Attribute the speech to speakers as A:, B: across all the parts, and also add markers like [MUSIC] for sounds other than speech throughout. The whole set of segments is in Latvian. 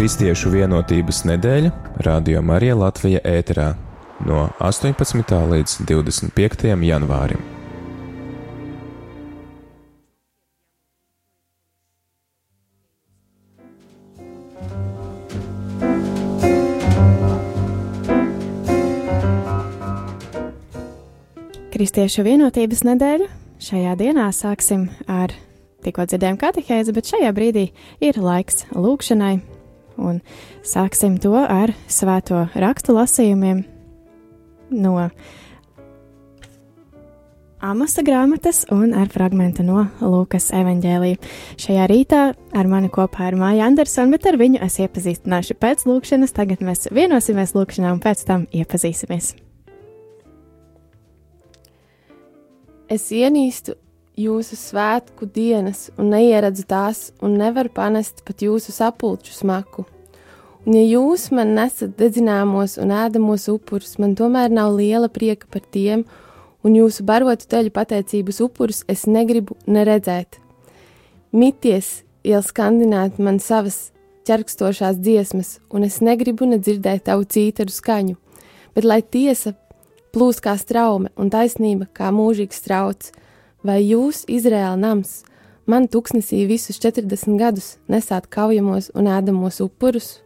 A: Kristiešu vienotības nedēļa Radio Marija Latvija ēterā no 18. līdz 25. janvārim.
B: Kristiešu vienotības nedēļu. Šajā dienā sāksim ar tikko dzirdējām katehēzi, bet šajā brīdī ir laiks lūkšanai. Un sāksim to ar svēto rakstu lasījumiem no Amasa grāmatas un ar fragment no Lūkas evanģēlīja. Šajā rītā ar mani kopā ir Māja Andersona, bet ar viņu es iepazīstināšu pēc lūkšanas. Tagad mēs vienosimies lūkšanā un pēc tam iepazīsimies.
C: Es ienīstu jūsu svētku dienas un neieredzu tās, un nevaru panest pat jūsu sapulču smaku. Un, ja jūs man nesat dedzināmos un ēdamos upurus, man tomēr nav liela prieka par tiem, un jūsu barotu teļu pateicības upurus es negribu neredzēt. Mities, iel skandināt man savas ķerkstošās dziesmas, un es negribu nedzirdēt tavu cītaru skaņu, bet lai tiesa plūst kā straume un taisnība kā mūžīgs strauts, vai jūs, Izraēla nams, man tuksnesī visus 40 gadus nesāt kaujamos un ēdamos upurus?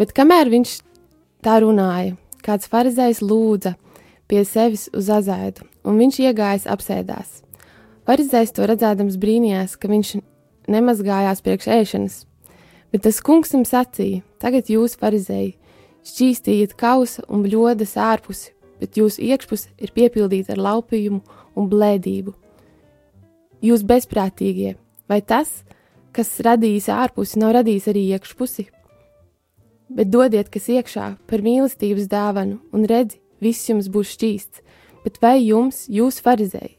C: Bet kamēr viņš tā runāja, kāds farizējs lūdza pie sevis uz azēdu, un viņš iegājis apsēdās. Farizējs to redzēdams brīnījās, ka viņš nemazgājās priekš ēšanas, Bet tas kungs jums sacīja: Tagad jūs, farizēji, šķīstiet kausa un bļodas ārpusi, bet jūsu iekšpuse ir piepildīta ar laupījumu un blēdību. Jūs bezprātīgie, vai tas, kas radījis ārpusi, nav radījis arī iekšpusi? Bet dodiet, kas iekšā par mīlestības dāvanu, un redzi, viss jums būs šķīsts, bet vai jums, jūs farizēji,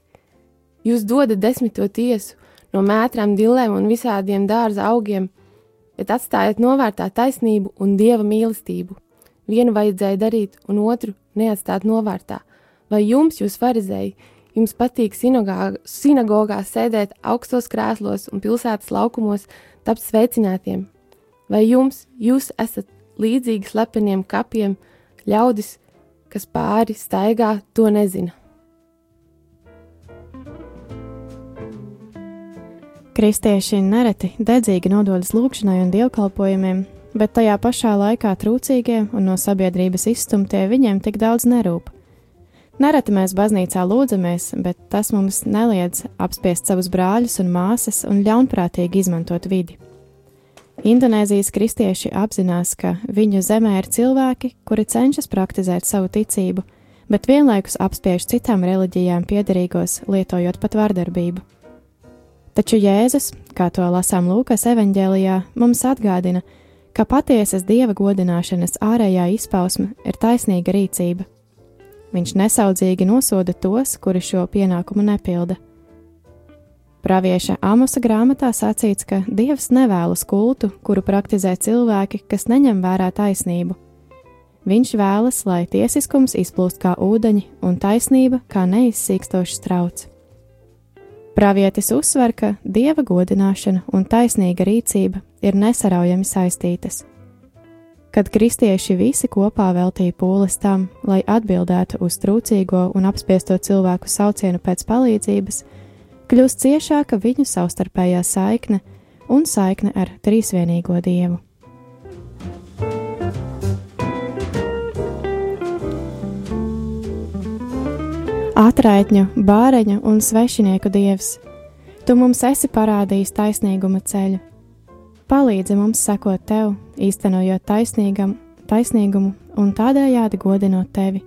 C: jūs dodat desmito tiesu no mētrām, dilēm un visādiem dārza augiem, bet atstājiet novērtā taisnību un dieva mīlestību. Vienu vajadzēja darīt, un otru neatstāt novērtā. Vai jums, jūs farizēji, jums patīk sinagogā sēdēt augstos krēslos un pilsētas laukumos, tapt sveicinātiem? Vai jums, jūs esat līdzīgi slepeniem kapiem, ļaudis, kas pāri staigā, to nezina?
B: Kristieši nereti dedzīgi nododas lūgšanai un dievkalpojumiem, bet tajā pašā laikā trūcīgie un no sabiedrības izstumtie viņiem tik daudz nerūp. Nereti mēs baznīcā lūdzamies, bet tas mums neliedz apspiest savus brāļus un māsas un ļaunprātīgi izmantot vidi. Indonēzijas kristieši apzinās, ka viņu zemē ir cilvēki, kuri cenšas praktizēt savu ticību, bet vienlaikus apspiež citām reliģijām piederīgos, lietojot pat vardarbību. Taču Jēzus, kā to lasām Lūkas evanģēlijā, mums atgādina, ka patiesas dieva godināšanas ārējā izpausme ir taisnīga rīcība. Viņš nesaudzīgi nosoda tos, kuri šo pienākumu nepilda. Pravieša Amosa grāmatā sacīts, ka Dievs nevēlas kultu, kuru praktizē cilvēki, kas neņem vērā taisnību. Viņš vēlas, lai tiesiskums izplūst kā ūdeņi un taisnība kā neizsīkstošs trauks. Pravietis uzsver, ka dieva godināšana un taisnīga rīcība ir nesaraujami saistītas. Kad kristieši visi kopā veltīja pūles tam, lai atbildētu uz trūcīgo un apspiesto cilvēku saucienu pēc palīdzības, kļūst ciešāka viņu savstarpējā saikne un saikne ar trīsvienīgo dievu. Atraitņu, bāreņu un svešinieku dievs, tu mums esi parādījis taisnīguma ceļu. Palīdzi mums sekot tev, īstenojot taisnīgam, taisnīgumu un tādējādi godinot tevi.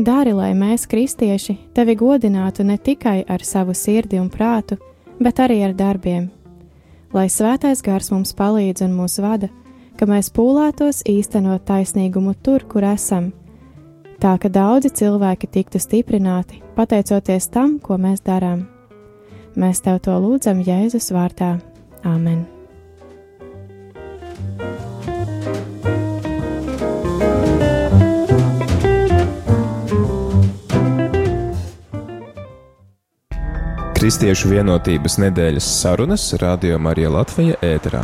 B: Dari, lai mēs, kristieši, tevi godinātu ne tikai ar savu sirdi un prātu, bet arī ar darbiem. Lai svētais gars mums palīdz un mūs vada, ka mēs pūlētos īstenot taisnīgumu tur, kur esam, tā ka daudzi cilvēki tiktu stiprināti pateicoties tam, ko mēs darām. Mēs tev to lūdzam Jēzus vārdā. Āmen!
A: Kristiešu vienotības nedēļas sarunas Radio Marija Latvija ēterā.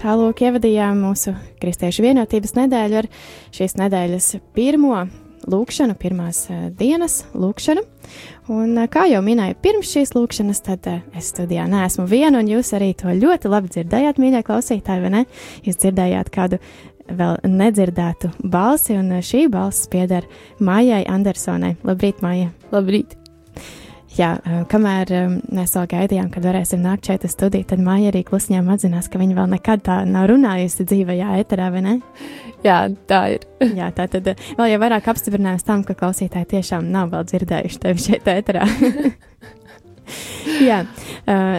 B: Tālāk ievadījām mūsu Kristiešu vienotības nedēļu ar šīs nedēļas pirmo lūkšanu, pirmās uh, dienas lūkšanu. Un, uh, kā jau minēju, pirms šīs lūkšanas, tad uh, es studijā neesmu viena, un jūs arī to ļoti labi dzirdējāt, mīļie klausītāji, vai ne? Jūs dzirdējāt kādu vēl nedzirdētu balsi, un šī balss pieder Mājai Andersonai. Labrīt, Māja!
C: Labrīt!
B: Jā, kamēr mēs vēl gaidījām, kad varēsim nākt šeit uz studiju, tad Māja arī klusiņām atzinās, ka viņa vēl nekad tā nav runājusi dzīvajā eterā, vai ne?
C: Jā, tā ir. [LAUGHS]
B: Jā, tā tad vēl jau vairāk apstiprinājums tam, ka klausītāji tiešām nav vēl dzirdējuši tevi šeit eterā. [LAUGHS] [LAUGHS] Jā,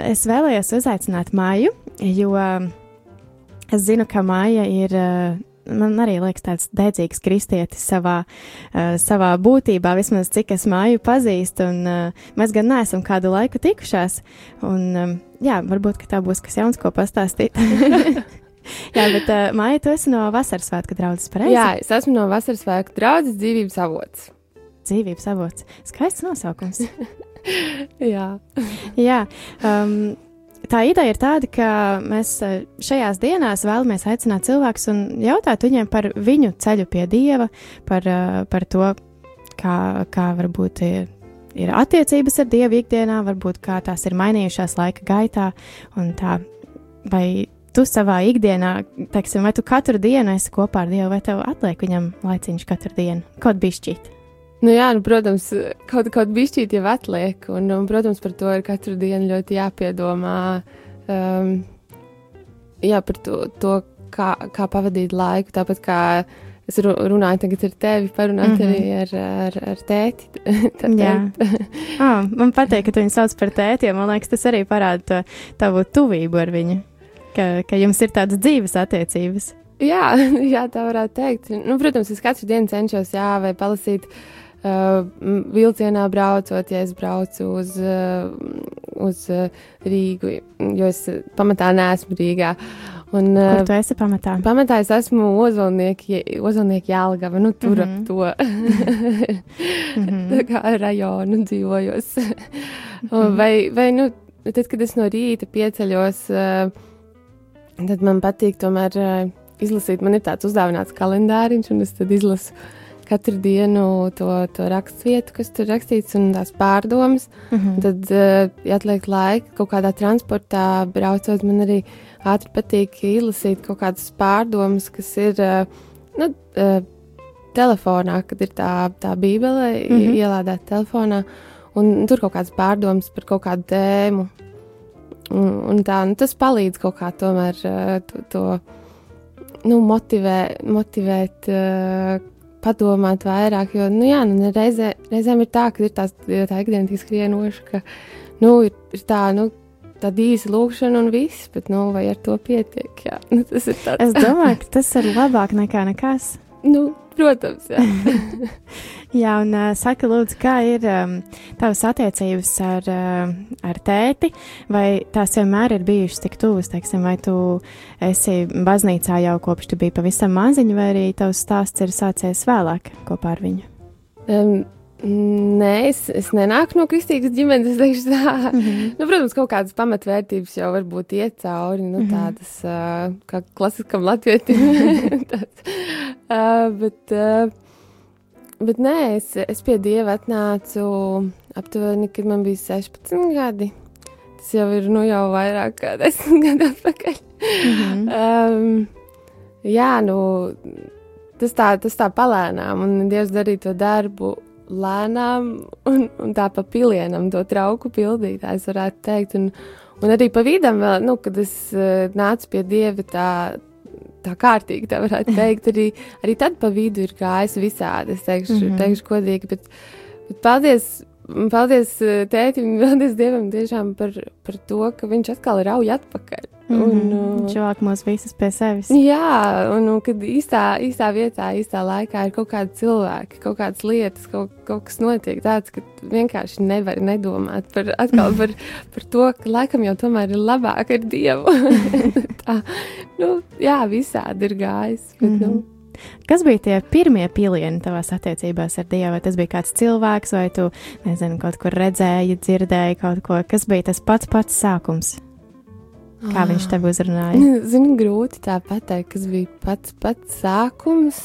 B: es vēlējos uzaicināt Māju, jo es zinu, ka Māja ir man arī liekas tāds dedzīgs kristietis savā, uh, savā būtībā, vismaz cik es māju pazīstu, un uh, mēs gan neesam kādu laiku tikušās, un um, jā, varbūt, tā būs kas jauns, ko pastāstīt. [LAUGHS] jā, bet uh, Māja, tu esi no vasaras svētku draudzes pareizi?
C: Jā, es esmu no vasaras svētku draudzes dzīvības avots.
B: Dzīvības avots. Skaists nosaukums. [LAUGHS]
C: jā.
B: jā. Um, tā ideja ir tāda, ka mēs e, šajās dienās vēlamies aicināt cilvēkus un jautāt viņiem par viņu ceļu pie Dieva, par, e, par to, kā, kā varbūt ir, ir attiecības ar Dievu ikdienā, varbūt kā tās ir mainījušās laika gaitā, tā, vai tu savā ikdienā, teiksim, vai tu katru dienu esi kopā ar Dievu, vai tev atliek viņam laiciņš katru dienu, kaut bišķīt.
C: Nu jā, nu, protams, kaut kāda bišķīt jau atliek, un, un, protams, par to ir katru dienu ļoti jāpiedomā. Um, jā, par to, to kā, kā pavadīt laiku, tāpat kā es runāju tagad ar tevi, parunāt mm -hmm. arī ar, ar, ar tēti. [LAUGHS]
B: jā, oh, man patīk, ka tu viņu sauc par tēti, jo man liekas, tas arī parāda to tavu tuvību ar viņu, ka, ka jums ir tādas dzīves attiecības.
C: Jā, [LAUGHS] jā, tā varētu teikt. Nu, protams, es katru dienu cenšos, jā, vai palasīt uh, Uh, vilcienā braucot, ja es braucu uz, uh, uz uh, Rīgu, jo es pamatā neesmu Rīgā.
B: Un, uh, Kur tu esi pamatā?
C: Pamatā es esmu ozolnieki Jālgava, nu tur mm -hmm. ap to. [LAUGHS] mm -hmm. Kā rajonu dzīvojos. mm -hmm. vai, vai, nu, tad, kad es no rīta pieceļos, uh, tad man patīk tomēr uh, izlasīt, man ir tāds uzdāvināts kalendāriņš, un es tad izlasu katru dienu to, to rakstvietu, kas tur rakstīts, un tās pārdomas. Mm -hmm. Tad, uh, ja atliek laika kaut kādā transportā, braucot, man arī ātri patīk izlasīt kaut kādas pārdomas, kas ir uh, nu, uh, telefonā, kad ir tā, tā bībele mm -hmm. ielādēta telefonā, un tur kaut kādas pārdomas par kaut kādu tēmu. Un, un tā, nu, tas palīdz kaut kā tomēr uh, to. to nu, motivē, motivēt uh, padomāt vairāk. Jo, nu, jā, nu, reizē, reizēm ir tā, ka ir tās, tā ikdiena tik skrienoša, ka nu, ir, ir tā, nu, tāda īsa lūkšana un viss, bet nu, vai ar to pietiek? Jā, [LAUGHS] nu, tas ir tāds.
B: Es domāju, ka tas ir labāk nekā nekas.
C: Nu, Protams, jā. [LAUGHS]
B: jā, un uh, saka, lūdzu, kā ir um, tavas attiecības ar, uh, ar tēti, vai tās vienmēr ir bijušas tik tuvas, teiksim, vai tu esi baznīcā jau kopš tu biji pavisam maziņa, vai arī tavs stāsts ir sācies vēlāk kopā ar viņu?
C: Um, Nē, es, es nenāku no kristīgas ģimenes. Tā. Mm -hmm. nu, protams, kaut kādas pamatvērtības jau varbūt iet cauri, nu, mm -hmm. tādas uh, kā klasiskam latvietim. [LAUGHS] uh, bet, uh, bet nē, es, es pie dieva atnācu aptuveni, kad man bija 16 gadi. Tas jau ir nu, jau vairāk kā [LAUGHS] 10 gadu atpakaļ. Mm -hmm. um, jā, nu, tas tā, tas tā palēnām, un Dievs darīja to darbu lēnām un, un tā pa pilienam to trauku pildītājs varētu teikt. Un, un arī pa vidam, vēl, nu, kad es uh, nācu pie dieva tā, tā kārtīgi, tā varētu [LAUGHS] teikt, arī, arī tad pa vidu ir gājis visādi, es teikšu, mm -hmm. teikšu godīgi, bet, bet paldies Paldies eh, tētim, paldies Dievam tiešām par, par to, ka viņš atkal rauj atpakaļ.
B: Mm -hmm. un, viņš vāk mūs visus pie sevis.
C: Jā, un, un kad īstā, īstā vietā, īstā laikā ir kaut kādi cilvēki, kaut kādas lietas, kaut, kaut kas notiek tāds, ka vienkārši nevar nedomāt par, atkal par, [LAUGHS] par to, ka laikam jau tomēr ir labāk ar Dievu. [LAUGHS] Tā, nu, jā, visādi ir gājis. Bet, mm -hmm. nu,
B: Kas bija tie pirmie pilieni tavās attiecībās ar Dievu? Vai tas bija kāds cilvēks, vai tu, nezinu, kaut kur redzēji, dzirdēji kaut ko? Kas bija tas pats pats sākums? Kā viņš tev uzrunāja?
C: Zinu, grūti tā pateikt, kas bija pats pats sākums.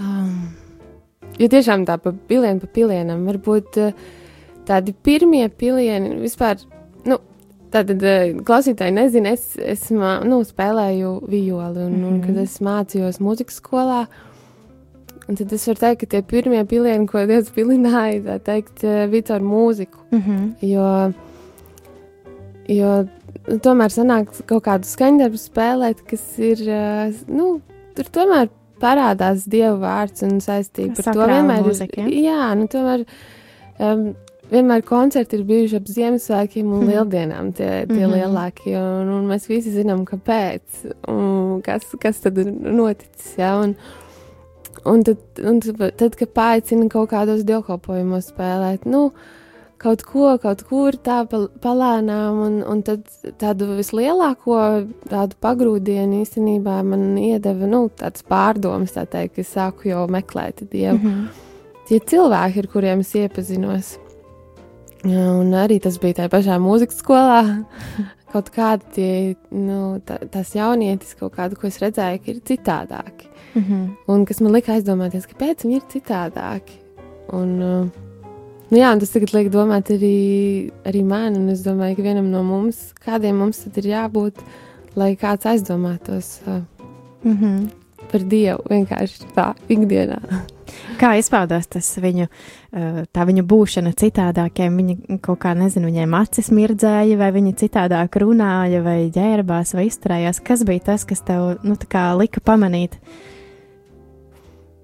C: Um, jo tiešām tā pa pilienu pa pilienam varbūt uh, tādi pirmie pilieni vispār. Nu, Tātad, klausītāji, nezinu, es, es nu, spēlēju violi, un, mm -hmm. un kad es mācījos mūzikas skolā, tad es varu teikt, ka tie pirmie pilieni, ko Dievs pilināja, tā teikt, bija caur mūziku. Mm -hmm. Jo, jo tomēr sanāk kaut kādu skaņdarbu spēlēt, kas ir, nu, tur tomēr parādās Dieva vārds un saistība
B: ar to vienmēr mūzika.
C: Ja? Jā, nu tomēr. Um, vienmēr koncerti ir bijuši ap Ziemassvētkiem un mm. Lieldienām, tie, tie mm -hmm. lielākie. Un, un mēs visi zinām, kāpēc, kas, kas tad ir noticis. Ja? Un, un, tad, un tad, tad, kad paaicina kaut kādos dievkalpojumos spēlēt, nu, kaut ko, kaut kur tā palēnām, un, un tad tādu vislielāko tādu pagrūdienu īstenībā man iedeva, nu, tāds pārdomas, tā teikt, ka es sāku jau meklēt Dievu. Mm -hmm. Tie cilvēki, ar kuriem es iepazinos, un arī tas bija tajā pašā mūzikas skolā, [LAUGHS] kaut kādi tie, nu, tā, tās jaunietis, kaut kādu, ko es redzēju, ka ir citādāki. Mm -hmm. Un kas man lika aizdomāties, kāpēc viņi ir citādāki. Un, Nu jā, tas tagad liek domāt arī, arī man, un es domāju, ka vienam no mums, kādiem mums tad ir jābūt, lai kāds aizdomātos mm -hmm. Par Dievu vienkārši tā ikdienā.
B: Kā izpaudās tas viņu, uh, tā viņa būšana citādākiem? Viņa kaut kā, nezinu, viņiem acis mirdzēja, vai viņa citādāk runāja, vai ģērbās, vai izturējās. Kas bija tas, kas tev, nu, tā kā lika pamanīt?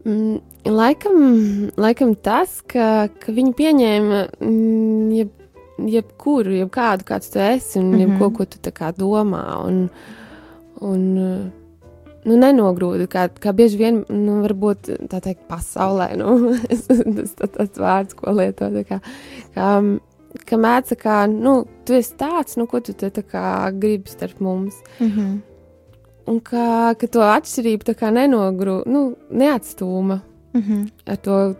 C: Mm, Laikam, laikam tas, ka, ka viņi pieņēma mm, jeb, jebkuru, jebkādu, kāds tu esi, un mm -hmm. jebko, ko tu domā. Un, un, nu, nenogrūda, kā, kā bieži vien, nu, varbūt tā teikt, pasaulē, [LAUGHS] nu, tas ir tāds vārds, ko lieto. Kā, kā, ka mēdz, kā, nu, tu esi tāds, nu, ko tu te tā kā gribi starp mums. Mm -hmm. Un kā, ka to atšķirību tā kā nenogrūda, nu, neatstūma mm -hmm. ar to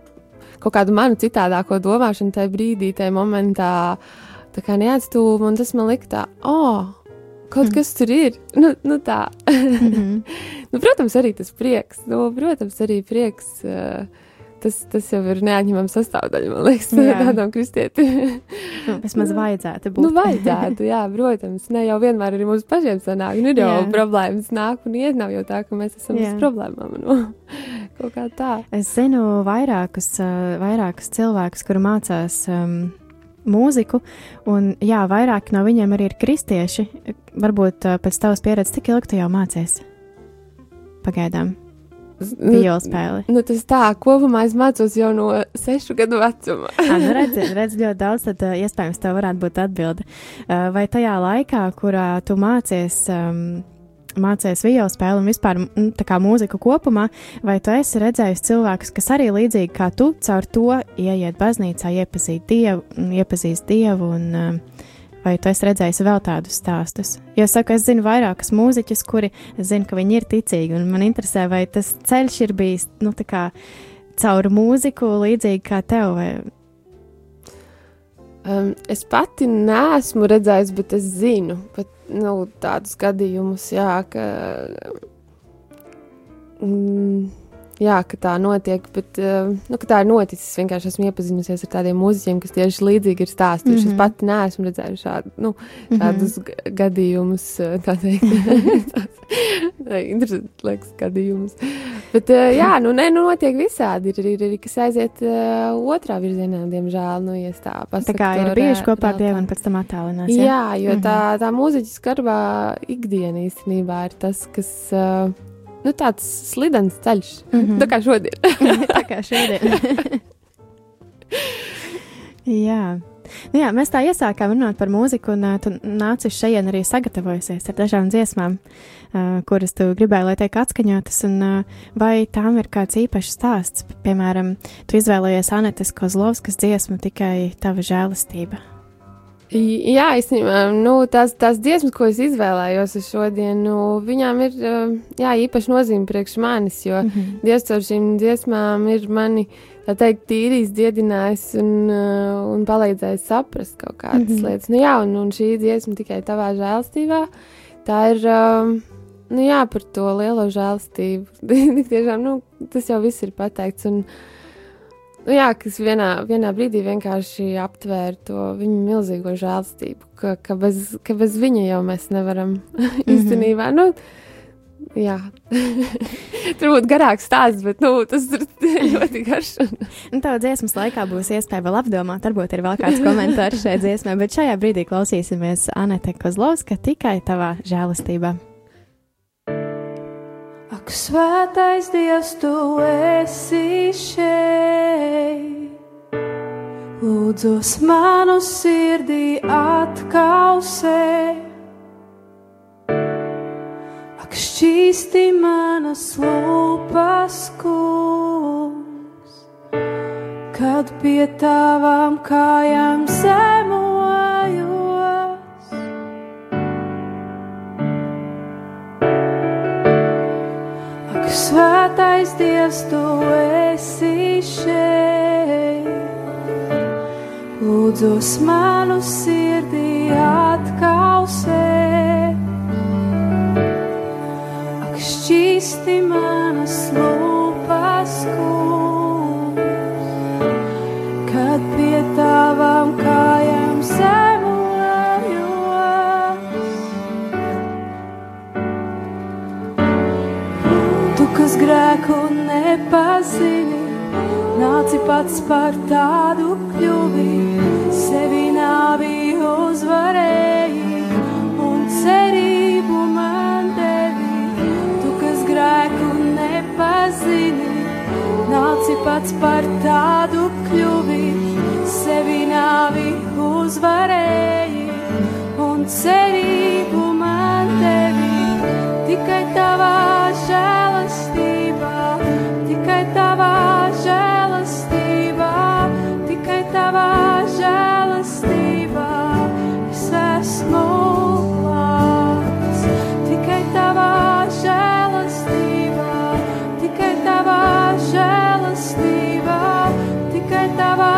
C: kaut kādu manu citādāko domāšanu tajā brīdī, tajā momentā, tā kā neatstūma, un tas man lika tā, oh, kaut mm. kas tur ir. Nu, nu tā. mm -hmm. [LAUGHS] nu, protams, arī tas prieks. Nu, protams, arī prieks. Uh, tas, tas jau ir neatņemama sastāvdaļa, man liekas, [LAUGHS] tādam kristietim.
B: nu, vismaz vajadzētu būt.
C: nu, [LAUGHS] vajadzētu, jā, protams. Ne jau vienmēr arī mums pašiem sanāk. Nu, jau jā. problēmas nāk un iet, nav jau tā, ka mēs esam jā. bez problēmām. Nu, kaut kā tā.
B: Es zinu vairākus, vairākus cilvēkus, kuri mācās. Um, mūziku, un jā, vairāki no viņiem arī ir kristieši. Varbūt pēc tavas pieredzes, cik ilgi tu jau mācies? Pagaidām. Viola spēli.
C: Nu, tas tā, kopumā es mācos jau no sešu gadu vecuma. [LAUGHS]
B: à, nu redz, redz ļoti daudz, tad uh, iespējams tev varētu būt atbilde. Uh, vai tajā laikā, kurā tu mācies, um, mācies viola spēli un vispār m, tā kā mūziku kopumā, vai tu esi redzējis cilvēkus, kas arī līdzīgi kā tu, caur to ieiet baznīcā, iepazīt Dievu, iepazīst Dievu un uh, vai tu esi redzējis vēl tādus stāstus? Jo saku, es zinu vairākus mūziķus, kuri zinu, ka viņi ir ticīgi, un man interesē, vai tas ceļš ir bijis nu, kā, caur mūziku līdzīgi kā tev. Vai...
C: Um, es pati neesmu redzējis, bet es zinu pat, nu, tādus gadījumus, jā, ka. Mm, jā, ka tā notiek, bet uh, nu, tā ir noticis. Es vienkārši esmu iepazinusies ar tādiem mūziķiem, kas tieši līdzīgi ir stāstījuši. Mm -hmm. Es mhm. pati neesmu redzējusi šādu, nu, šādus mm -hmm. gadījumus, tā teikt, [LAUGHS] [LAUGHS] interesants gadījumus. Bet, uh, jā, nu, ne, nu, notiek visādi. Ir arī, ir, kas aiziet otrā virzienā, diemžēl. Nu, ja tā,
B: pasaku, tā kā ir bijuši kopā ar Dievu un pēc tam attālinās.
C: Jā, jā jo mm -hmm. tā, tā mūziķa skarbā ikdiena īstenībā ir tas, kas. Uh, nu, tāds slidens ceļš. Mm -hmm. Tā kā šodien. [LAUGHS]
B: tā kā šodien. [LAUGHS] jā. Nu jā, mēs tā iesākām runāt par mūziku, un uh, tu nāci šeit arī sagatavojusies ar dažām dziesmām, uh, kuras tu gribēji, lai tiek atskaņotas. Un, uh, vai tām ir kāds īpašs stāsts? Piemēram, tu izvēlējies Anetes Kozlovskas dziesmu tikai tava žēlastība.
C: Jā, īstenībā nu, tās, tās dziesmas, ko es izvēlējos šodien, nu, viņām ir jā, īpaši nozīme priekš manis, jo mm -hmm. Dievs ar šīm dziesmām ir mani, teikt, tīrīs, dziedinājis un, un palīdzējis saprast kaut kādas mm -hmm. lietas. Nu, jā, un, un šī dziesma tikai tavā žēlstībā, tā ir, nu jā, par to lielo žēlstību. [LAUGHS] Tiešām, nu, tas jau viss ir pateikts. Un, Nu, jā, kas vienā, vienā brīdī vienkārši aptvēra to viņa milzīgo žēlstību, ka, ka, bez, ka bez viņa jau mēs nevaram mm [LAUGHS] -hmm. īstenībā. Nu, Jā, [LAUGHS] tur būtu garāks stāsts, bet nu, tas ir [LAUGHS] ļoti garš.
B: nu, Tev dziesmas laikā būs iespēja vēl apdomāt, varbūt ir vēl kāds komentārs šai dziesmai, bet šajā brīdī klausīsimies Anete Kozlovska tikai tavā žēlastībā.
D: Svētais Dievs, tu esi šeit. Lūdzos manu sirdī atkausē. Ak, šķīsti manas lūpas, kungs, kad pie tavām kājām zemoju. Svētais Dievs, tu esi šeit. Lūdzos manu sirdī atkausē. Ak, šķīsti manas lūpas, nāci pats par tādu kļuvi, sevi nāvi uzvarēji un cerību man devi. Tu, kas grēku nepazini, nāci pats par tādu kļuvi, sevi nāvi uzvarēji un cerību tikai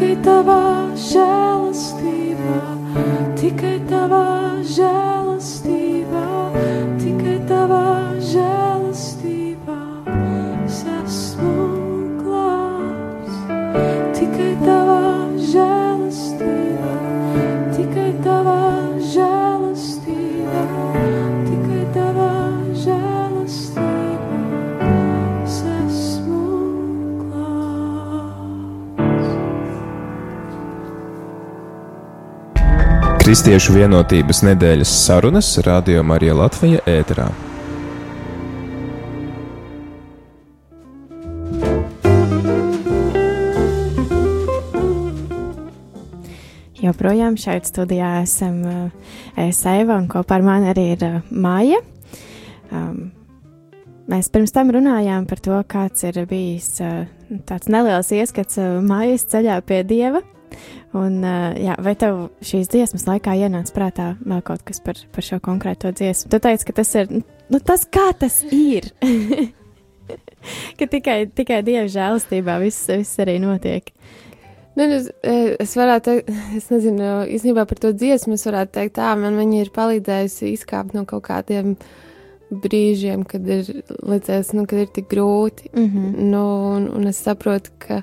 D: tikai tavā žēlastībā, tikai tavā žēlastībā.
A: Kristiešu vienotības nedēļas sarunas Radio Marija Latvija ēterā.
B: Joprojām šeit studijā esam uh, es Eva un kopā ar mani arī ir uh, Māja. Um, mēs pirms tam runājām par to, kāds ir bijis uh, tāds neliels ieskats mājas ceļā pie Dieva. Un, jā, vai tev šīs dziesmas laikā ienāca prātā vēl kaut kas par, par šo konkrēto dziesmu? Tu teici, ka tas ir nu, tas, kā tas ir. [LAUGHS] ka tikai, tikai Dieva žēlastībā viss, viss arī notiek.
C: Nu, es, es varētu teikt, [LAUGHS] es nezinu, īstenībā par to dziesmu es varētu teikt, tā man viņa ir palīdzējusi izkāpt no kaut kādiem brīžiem, kad ir liekas, nu, kad ir tik grūti.
B: Mm -hmm.
C: Nu, un, un es saprotu, ka, ka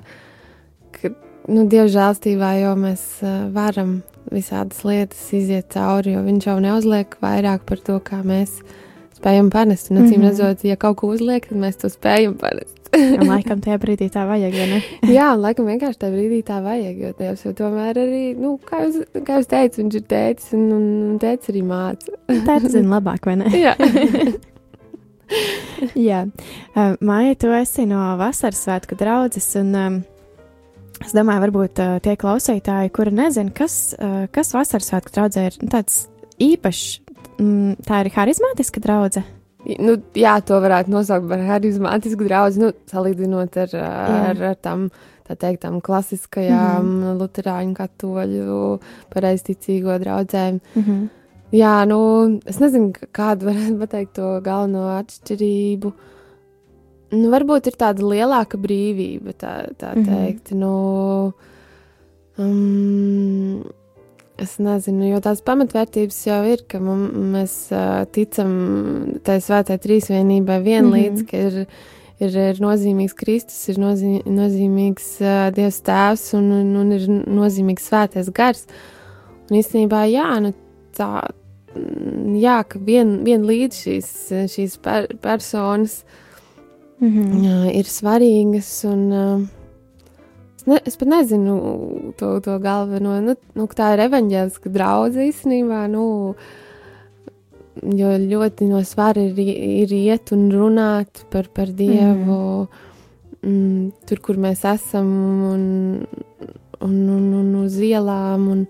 C: nu, Dieva žēlstībā jau mēs uh, varam visādas lietas iziet cauri, jo Viņš jau neuzliek vairāk par to, kā mēs spējam panest. Un, acīm
B: Mhm.
C: redzot, ja kaut ko uzliek, tad mēs to spējam panest.
B: Un laikam tajā brīdī tā vajag, vai ne? [LAUGHS]
C: Jā, un laikam vienkārši tajā brīdī tā vajag, jo Dievs jau tomēr arī, nu, kā jūs, kā jūs teicat, viņš ir tēcis un, un, un tēcis arī māca.
B: Tā ir zina labāk, vai ne? [LAUGHS]
C: Jā. [LAUGHS]
B: Jā, uh, Maija, tu esi no vasaras svētku draudzes, un um, es domāju, varbūt uh, tie klausītāji, kuri nezina, kas, uh, kas vasaras svētku draudzē ir nu, tāds īpašs, mm, tā ir harizmātiska draudze.
C: nu, jā, to varētu nosaukt par harizmātisku draugu, nu, salīdzinot ar, ar, ar tām, tā teikt, tām klasiskajām mm -hmm. luterāņu katoļu pareizticīgo draudzēm.
B: Mm -hmm.
C: Jā, nu, es nezinu, kādu varētu pateikt to galveno atšķirību. Nu, varbūt ir tāda lielāka brīvība, tā, tā
B: Mhm.
C: teikt. Nu, um, es nezinu, jo tās pamatvērtības jau ir, ka mum, mēs uh, ticam tai svētai trīsvienībai vienlīdz, mm -hmm. ka ir, ir, ir nozīmīgs Kristus, ir nozīm, nozīmīgs uh, Dievs Tēvs un, un, un ir nozīmīgs svētais gars. Un īstenībā, jā, nu, tā, mm, jā, ka vien, vienlīdz šīs, šīs per, personas
B: Mm -hmm.
C: ir svarīgas. Un, uh, es, ne, es pat nezinu to, to galveno. Nu, nu, tā ir evaņģēliska draudzene īstenībā. Nu, jo ļoti no svara ir, ir iet un runāt par, par Dievu. Mm, tur, kur mēs esam, un, un, un, un uz ielām. Un,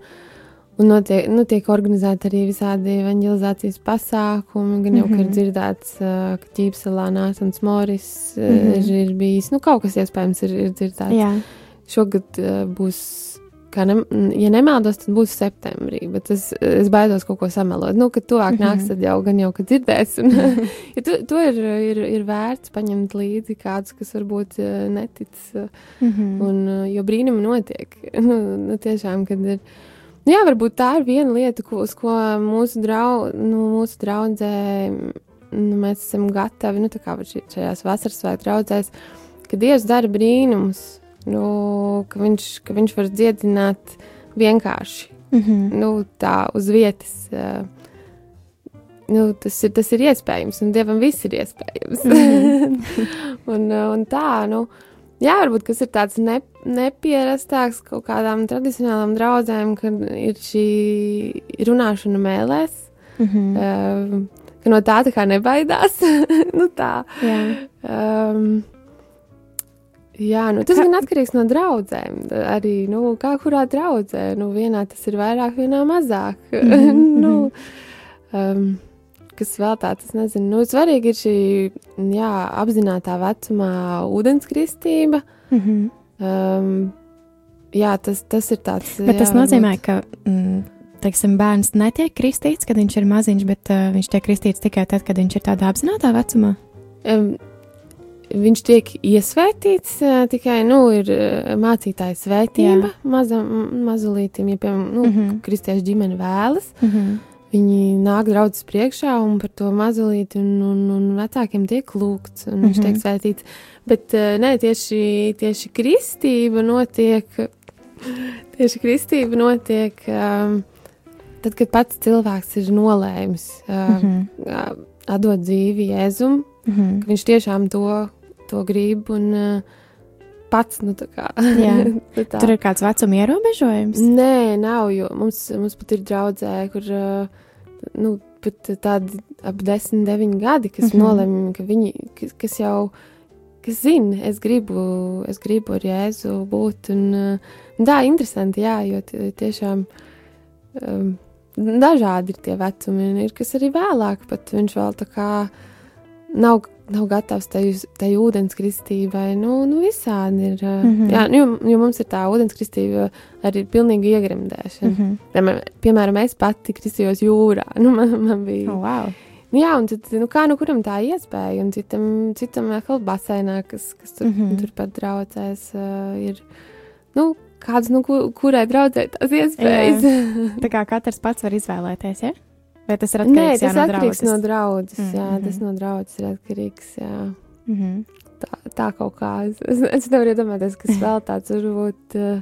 C: Un notiek, nu, tiek organizēti arī visādi evanģelizācijas pasākumi. Gan jau, mm -hmm. ir
B: Mhm.
C: dzirdēts, ka Ķīpselā Nāsons Moris
B: Mhm.
C: mm -hmm. ir bijis. Nu, kaut kas iespējams ir, ir dzirdēts.
B: Jā,
C: Šogad uh, būs, ne, ja nemaldos, tad būs septembrī. Bet es, es baidos kaut ko samelot. Nu, kad tuvāk mm
B: Mhm.
C: -hmm. nāks, tad jau gan jau, kad dzirdēs. Un, [LAUGHS] ja to, to ir, ir, ir vērts paņemt līdzi kādus, kas varbūt netic.
B: Mm -hmm.
C: Un, jo brīnumi notiek. [LAUGHS] nu, nu, tiešām, kad ir. Nu, jā, varbūt tā ir viena lieta, ko, uz ko mūsu, drau, nu, mūsu draudzē nu, mēs esam gatavi. Nu, tā kā šajās vasaras svētku draudzēs, ka Dievs dara brīnumus, nu, ka, viņš, ka viņš var dziedināt vienkārši,
B: Mm -hmm.
C: nu, tā uz vietas. Nu, tas, ir, tas ir iespējams, un Dievam viss ir iespējams.
B: Mhm. [LAUGHS]
C: un, uh, un tā, nu, Jā, varbūt tas ir tāds ne, nepierastāks kaut kādām tradicionālām draudzēm, kad ir šī runāšana mēlēs,
B: Mm -hmm.
C: um, ka no tā tā kā nebaidās. [LAUGHS] nu, tā.
B: Jā.
C: Um, jā, nu, tas gan atkarīgs no draudzēm. Arī, nu, kā kurā draudzē, nu, vienā tas ir vairāk, vienā mazāk. [LAUGHS]
B: Mhm,
C: nu, um, kas vēl tāds, nezinu, nu, svarīgi ir šī, jā, apzinātā vecumā ūdenskristība.
B: Mm -hmm.
C: Um, jā, tas, tas ir tāds.
B: Bet
C: jā,
B: tas nozīmē,
C: varbūt-
B: ka mm, teiksim, bērns netiek kristīts, kad viņš ir maziņš, bet uh, viņš tiek kristīts tikai tad, kad viņš ir tādā apzinātā vecumā.
C: Um, viņš tiek iesvētīts uh, tikai, nu, ir uh, mācītāja svētība mazam, mazulītim, ja, piemēram, nu, mm. -hmm. kristiešu ģimene vēlas.
B: Mm -hmm.
C: Viņi nāk draudzes priekšā un par to mazulīti, un, un, un vecākiem tiek lūgts, un viņš
B: Mhm.
C: tiek svētīts. Bet uh, nē, tieši, tieši kristība notiek, tieši kristība notiek um, tad, kad pats cilvēks ir nolēmis uh,
B: Mhm.
C: uh, atdot dzīvi Jēzum,
B: Mhm.
C: ka viņš tiešām to, to grib un uh, pats, nu, kā. [LAUGHS] Nu.
B: Tur ir kāds vecuma ierobežojums.
C: Nē, nav, mums, mums pat ir draudzē, kur, uh, nu, tādi ap 10, 9 gadi, kas mm. -hmm. nolēma, ka viņi, kas, kas jau, kas zina, es gribu, es gribu ar Jēzu būt, un tā, interesanti, jā, jo tie- tiešām um, dažādi ir tie vecumi, ir, kas arī vēlāk, pat viņš vēl tā kā nav, nav gatavs tai, tai ūdenskristībai. Nu, nu visādi ir. Mm. -hmm. jā, nu, jo, jo mums ir tā ūdenskristība arī pilnīgi iegremdēšana. Mm. -hmm. Piemēram, es pati kristījos jūrā. [LAUGHS] Nu, man, man bija.
B: Oh, wow.
C: Nu, jā, un tad, nu, kā nu kuram tā iespēja, un citam, citam atkal basēnā, kas, kas tur, mm. -hmm. turpat draudzēs, uh, ir, nu, kāds, nu, ku, kurai draudzē tās iespējas. [LAUGHS]
B: Tā kā katrs pats var izvēlēties, ja? Vai tas ir
C: Nē,
B: atkarīgs
C: tas
B: jā, no
C: atkarīgs no
B: draudzes?
C: draudzes,
B: Mm,
C: jā,
B: mhm.
C: tas no draudzes ir atkarīgs, jā.
B: Mhm.
C: Tā, tā kaut kā, es, es, nevaru iedomāties, kas [LAUGHS] vēl tāds varbūt, uh,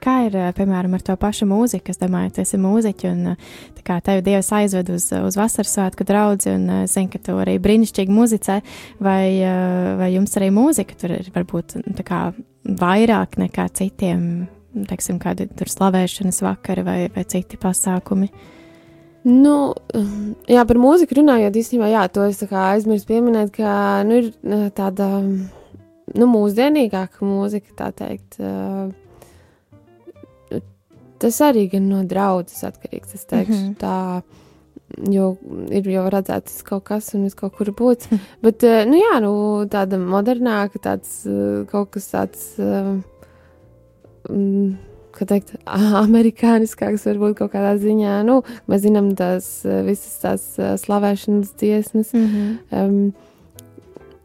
B: Kā ir, eh, piemēram, ar to pašu mūziku? Es domāju, tu esi mūziķi, un eh, tā kā tevi Dievs aizved uz, uz vasaras svētku draudzi, un eh, zinu, ka tu arī brīnišķīgi muzicē, vai, eh, vai jums arī mūzika tur ir varbūt kā vairāk nekā citiem, teiksim, kādi tur slavēšanas vakari vai, vai citi pasākumi?
C: Nu, um, jā, par mūziku runājot, īstenībā, jā, to es aizmirsu pieminēt, ka, nu, ir uh, tāda, um, nu, mūsdienīgāka mūzika, tā teikt. uh, Tas arī gan no draudzes atkarīgs, es teikšu mm. -hmm. tā, jo ir jau redzēts kaut kas un viss kaut kur būts. [LAUGHS] Bet, uh, nu, jā, nu, tāda modernāka, tāds kaut kas tāds. mm, kā teikt, amerikāniskāks, varbūt kaut kādā ziņā. Nu, mēs zinām tās visas tās slavēšanas dziesmas.
B: Mm -hmm.
C: Um,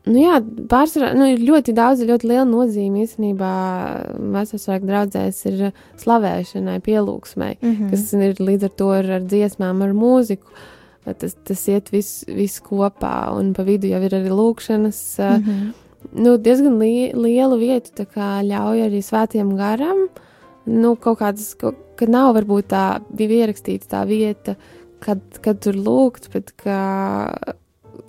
C: nu, jā, pārsvarā nu, ir ļoti daudz, ļoti liela nozīme īstenībā. Vēstures draudzēs ir slavēšanai, pielūgsmai,
B: Mm
C: mm. kas ir līdz ar to ar, ar dziesmām, ar mūziku. Tas, tas iet viss vis kopā, un pa vidu jau ir arī lūkšanas. Mm
B: Mm -hmm.
C: nu, diezgan li lielu vietu ļauj arī svētiem garam. Nu, kaut kādas, kad nav varbūt tā bija ierakstīta tā vieta, kad, kad tur lūgt, bet ka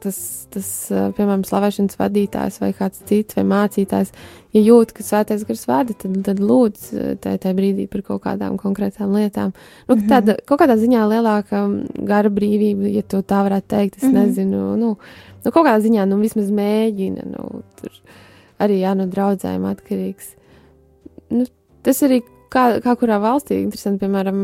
C: tas, tas, eh, piemēram, slavēšanas vadītājs vai kāds cits vai mācītājs, ja jūt, ka svētais gars vada, tad, tad lūdz eh, tajā, tajā brīdī par kaut kādām konkrētām lietām. Nu,
B: Mhm.
C: tāda, kaut kādā ziņā lielāka mm, gara brīvība, ja to tā varētu teikt, es
B: Mhm.
C: nezinu. Nu, nu, kaut kādā ziņā nu, vismaz mēģina. Nu, tur arī jā, no draudzēm atkarīgs. Nu, tas arī kā, kā kurā valstī, interesanti, piemēram,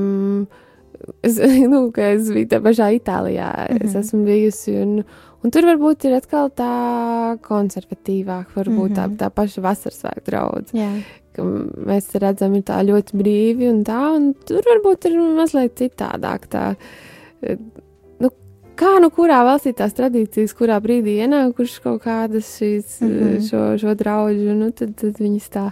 C: es, [LAUGHS] nu, es biju tā pašā Itālijā, mm -hmm. es
B: Mhm.
C: esmu bijusi, un, un tur varbūt ir atkal tā konservatīvāk, varbūt mm -hmm. tā,
B: Mhm.
C: tā paša vasaras svētku draudz, ka mēs redzam, ir tā ļoti brīvi un tā, un tur varbūt ir mazliet citādāk tā, kā nu kurā valstī tās tradīcijas, kurā brīdī ienākušas kaut kādas šīs, mm. -hmm. šo, šo draudžu, nu, tad, tad viņas tā.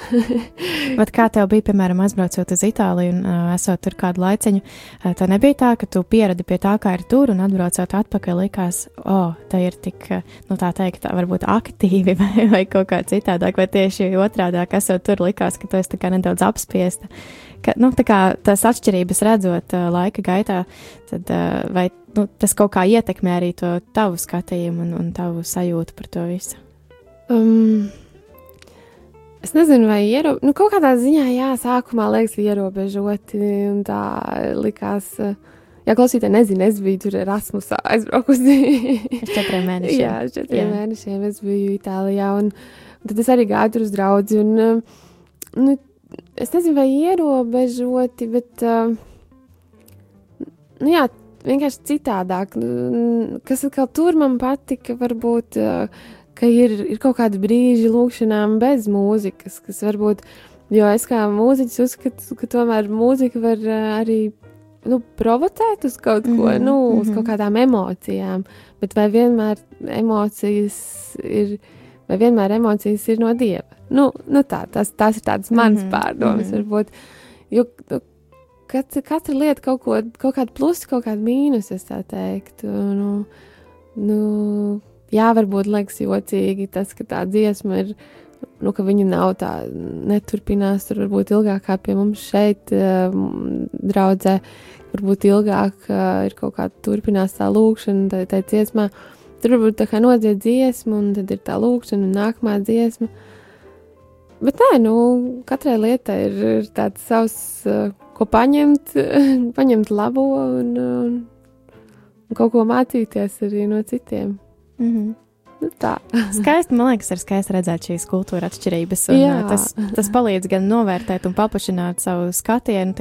C: [LAUGHS]
B: Bet kā tev bija, piemēram, aizbraucot uz Itāliju un uh, esot tur kādu laiciņu, uh, tā nebija tā, ka tu pieradi pie tā, kā ir tur, un atbraucot atpakaļ likās, o, oh, tā ir tik, nu tā teikt, tā varbūt aktīvi [LAUGHS] vai, vai kaut kā citādāk, vai tieši otrādāk, esot tur likās, ka tu esi tā kā nedaudz apspiesta. Ka, nu, tās atšķirības redzot uh, laika gaitā, tad uh, vai nu, tas kaut kā ietekmē arī to tavu skatījumu un, un tavu sajūtu par to visu?
C: Um, es nezinu, vai ierobežoti. Nu, kaut kādā ziņā, jā, sākumā liekas, ierobežoti. un Tā likās, ja klausītāji nezina, es biju tur Erasmusā aizbraukusi.
B: Ar četriem mēnešiem.
C: jā, uz četriem
B: Jā.
C: mēnešiem es biju Itālijā. Un, un tad es arī gāju tur uz draugu. Un, nu, es nezinu, vai ierobežoti, bet. Uh, nu, jā, vienkārši citādāk. Kas atkal tur man patika, varbūt, uh, ka ir, ir kaut kādi brīži lūkšanām bez mūzikas, kas varbūt, jo es kā mūziķis uzskatu, ka tomēr mūzika var uh, arī nu, provocēt uz kaut ko, mm -hmm, nu, uz
B: mhm.
C: kaut kādām emocijām, bet vai vienmēr emocijas ir, vai vienmēr emocijas ir no dieva. Nu, nu tā, tas, tas ir tādas manas mm -hmm. pārdomas,
B: mhm.
C: mm -hmm. varbūt. Jo katra, katra lieta kaut, ko, kaut kādu plusu, kaut kādu mīnusu, es tā teiktu. Nu, nu, jā, varbūt liekas jocīgi tas, ka tā dziesma ir. Nu, ka viņa nav tā, neturpinās tur varbūt ilgāk kā pie mums šeit, um, draudzē. Varbūt ilgāk uh, ir kaut kāda turpinās tā lūkšana, tā, tā dziesmā. Tur varbūt tā kā nodzied dziesmu, un tad ir tā lūkšana, un nākamā dziesma. Bet nē, nu, katrai lietai ir, ir tāds savs, uh, ko paņemt, [LAUGHS] paņemt labo un, un, un kaut ko mācīties arī no citiem.
B: Mm -hmm.
C: Nu, tā. [LAUGHS]
B: Skaisti, man liekas, ir skaisti redzēt šīs kultūra atšķirības. Un,
C: Jā.
B: ā, tas, tas palīdz gan novērtēt un paplašināt savu skatienu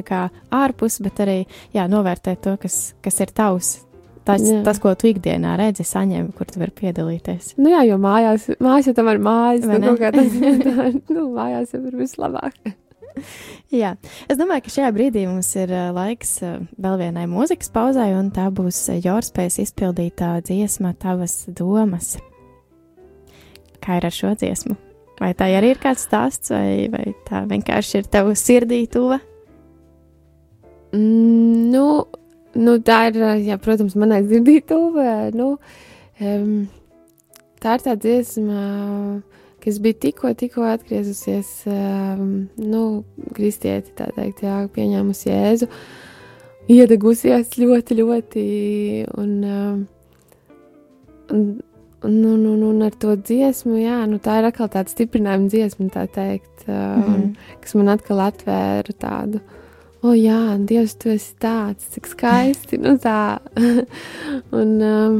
B: ārpus, bet arī jā, novērtēt to, kas, kas ir tavs. Tas,
C: Jā.
B: tas, ko tu ikdienā redzi, saņem, kur tu vari piedalīties.
C: Nu, jā, jo mājās, mājās jau tam ir mājas,
B: Vai
C: nu, kā tas, [LAUGHS] tā, nu, mājās jau ir vislabāk.
B: Jā, es domāju, ka šajā brīdī mums ir laiks vēl vienai mūzikas pauzai, un tā būs Jorspējas izpildītā dziesma Tavas domas. Kā ir ar šo dziesmu? Vai tā arī ir kāds stāsts, vai, vai tā vienkārši ir tava sirdī tuva?
C: Mm, nu, nu, tā ir, jā, protams, manai dzirdītuvē. Nu, um, tā ir tā dziesma, kas bija tikko, tikko atgriezusies, um, nu, kristieti, tā teikt, jā, pieņēmusi Jēzu, iedegusies ļoti, ļoti, un, um, un, un, un, un, un ar to dziesmu, jā, nu, tā ir atkal tāda stiprinājuma dziesma, tā teikt, uh, mm. -hmm. kas man atkal atvēra tādu. O, jā, Dievs, tu esi tāds, cik skaisti. Nu, tā. [LAUGHS] un um,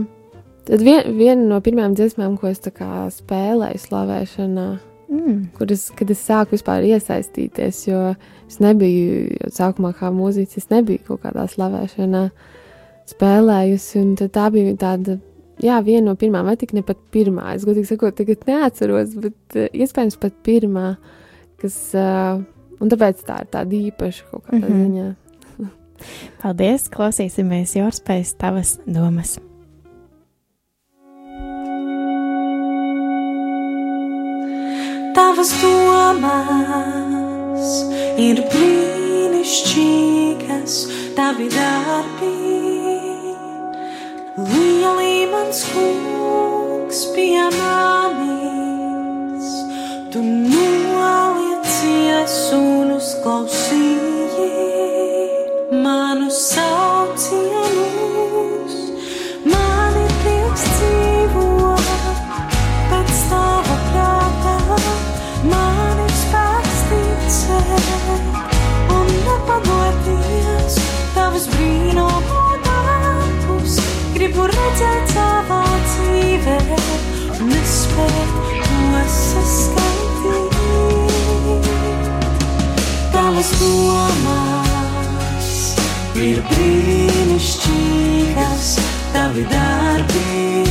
C: tad vien, viena no pirmajām dziesmām, ko es spēlēju slavēšanā,
B: Mm.
C: kur es, kad es sāku vispār iesaistīties, jo es nebiju jau sākumā kā mūziķis, es nebiju kaut kādā slavēšanā spēlējusi, tā bija tāda. Jā, viena no pirmām, vai tik ne pat pirmā. Es godīgi sakot, tagad neatceros, bet uh, iespējams pat pirmā, kas, uh, un tāpēc tā ir tāda īpaša kaut kādā mm. -hmm. ziņā. [LAUGHS]
B: Paldies! Klausīsimies Jorspējas tavas domas.
D: Tavas domas ir brīnišķīgas, tavi darbi. Lielī mans kungs pie manis, tu noliecies un uzklausīji manu saucienus. Man ir prieks dzīvot pēc tava prātā, man ir spēks ticēt un nepadoties tavas brīnumu darbus. Gribu redzēt savā dzīvē, nespēt to saskaitīt. Tavas domas ir brīnišķīgas, tavi darbi.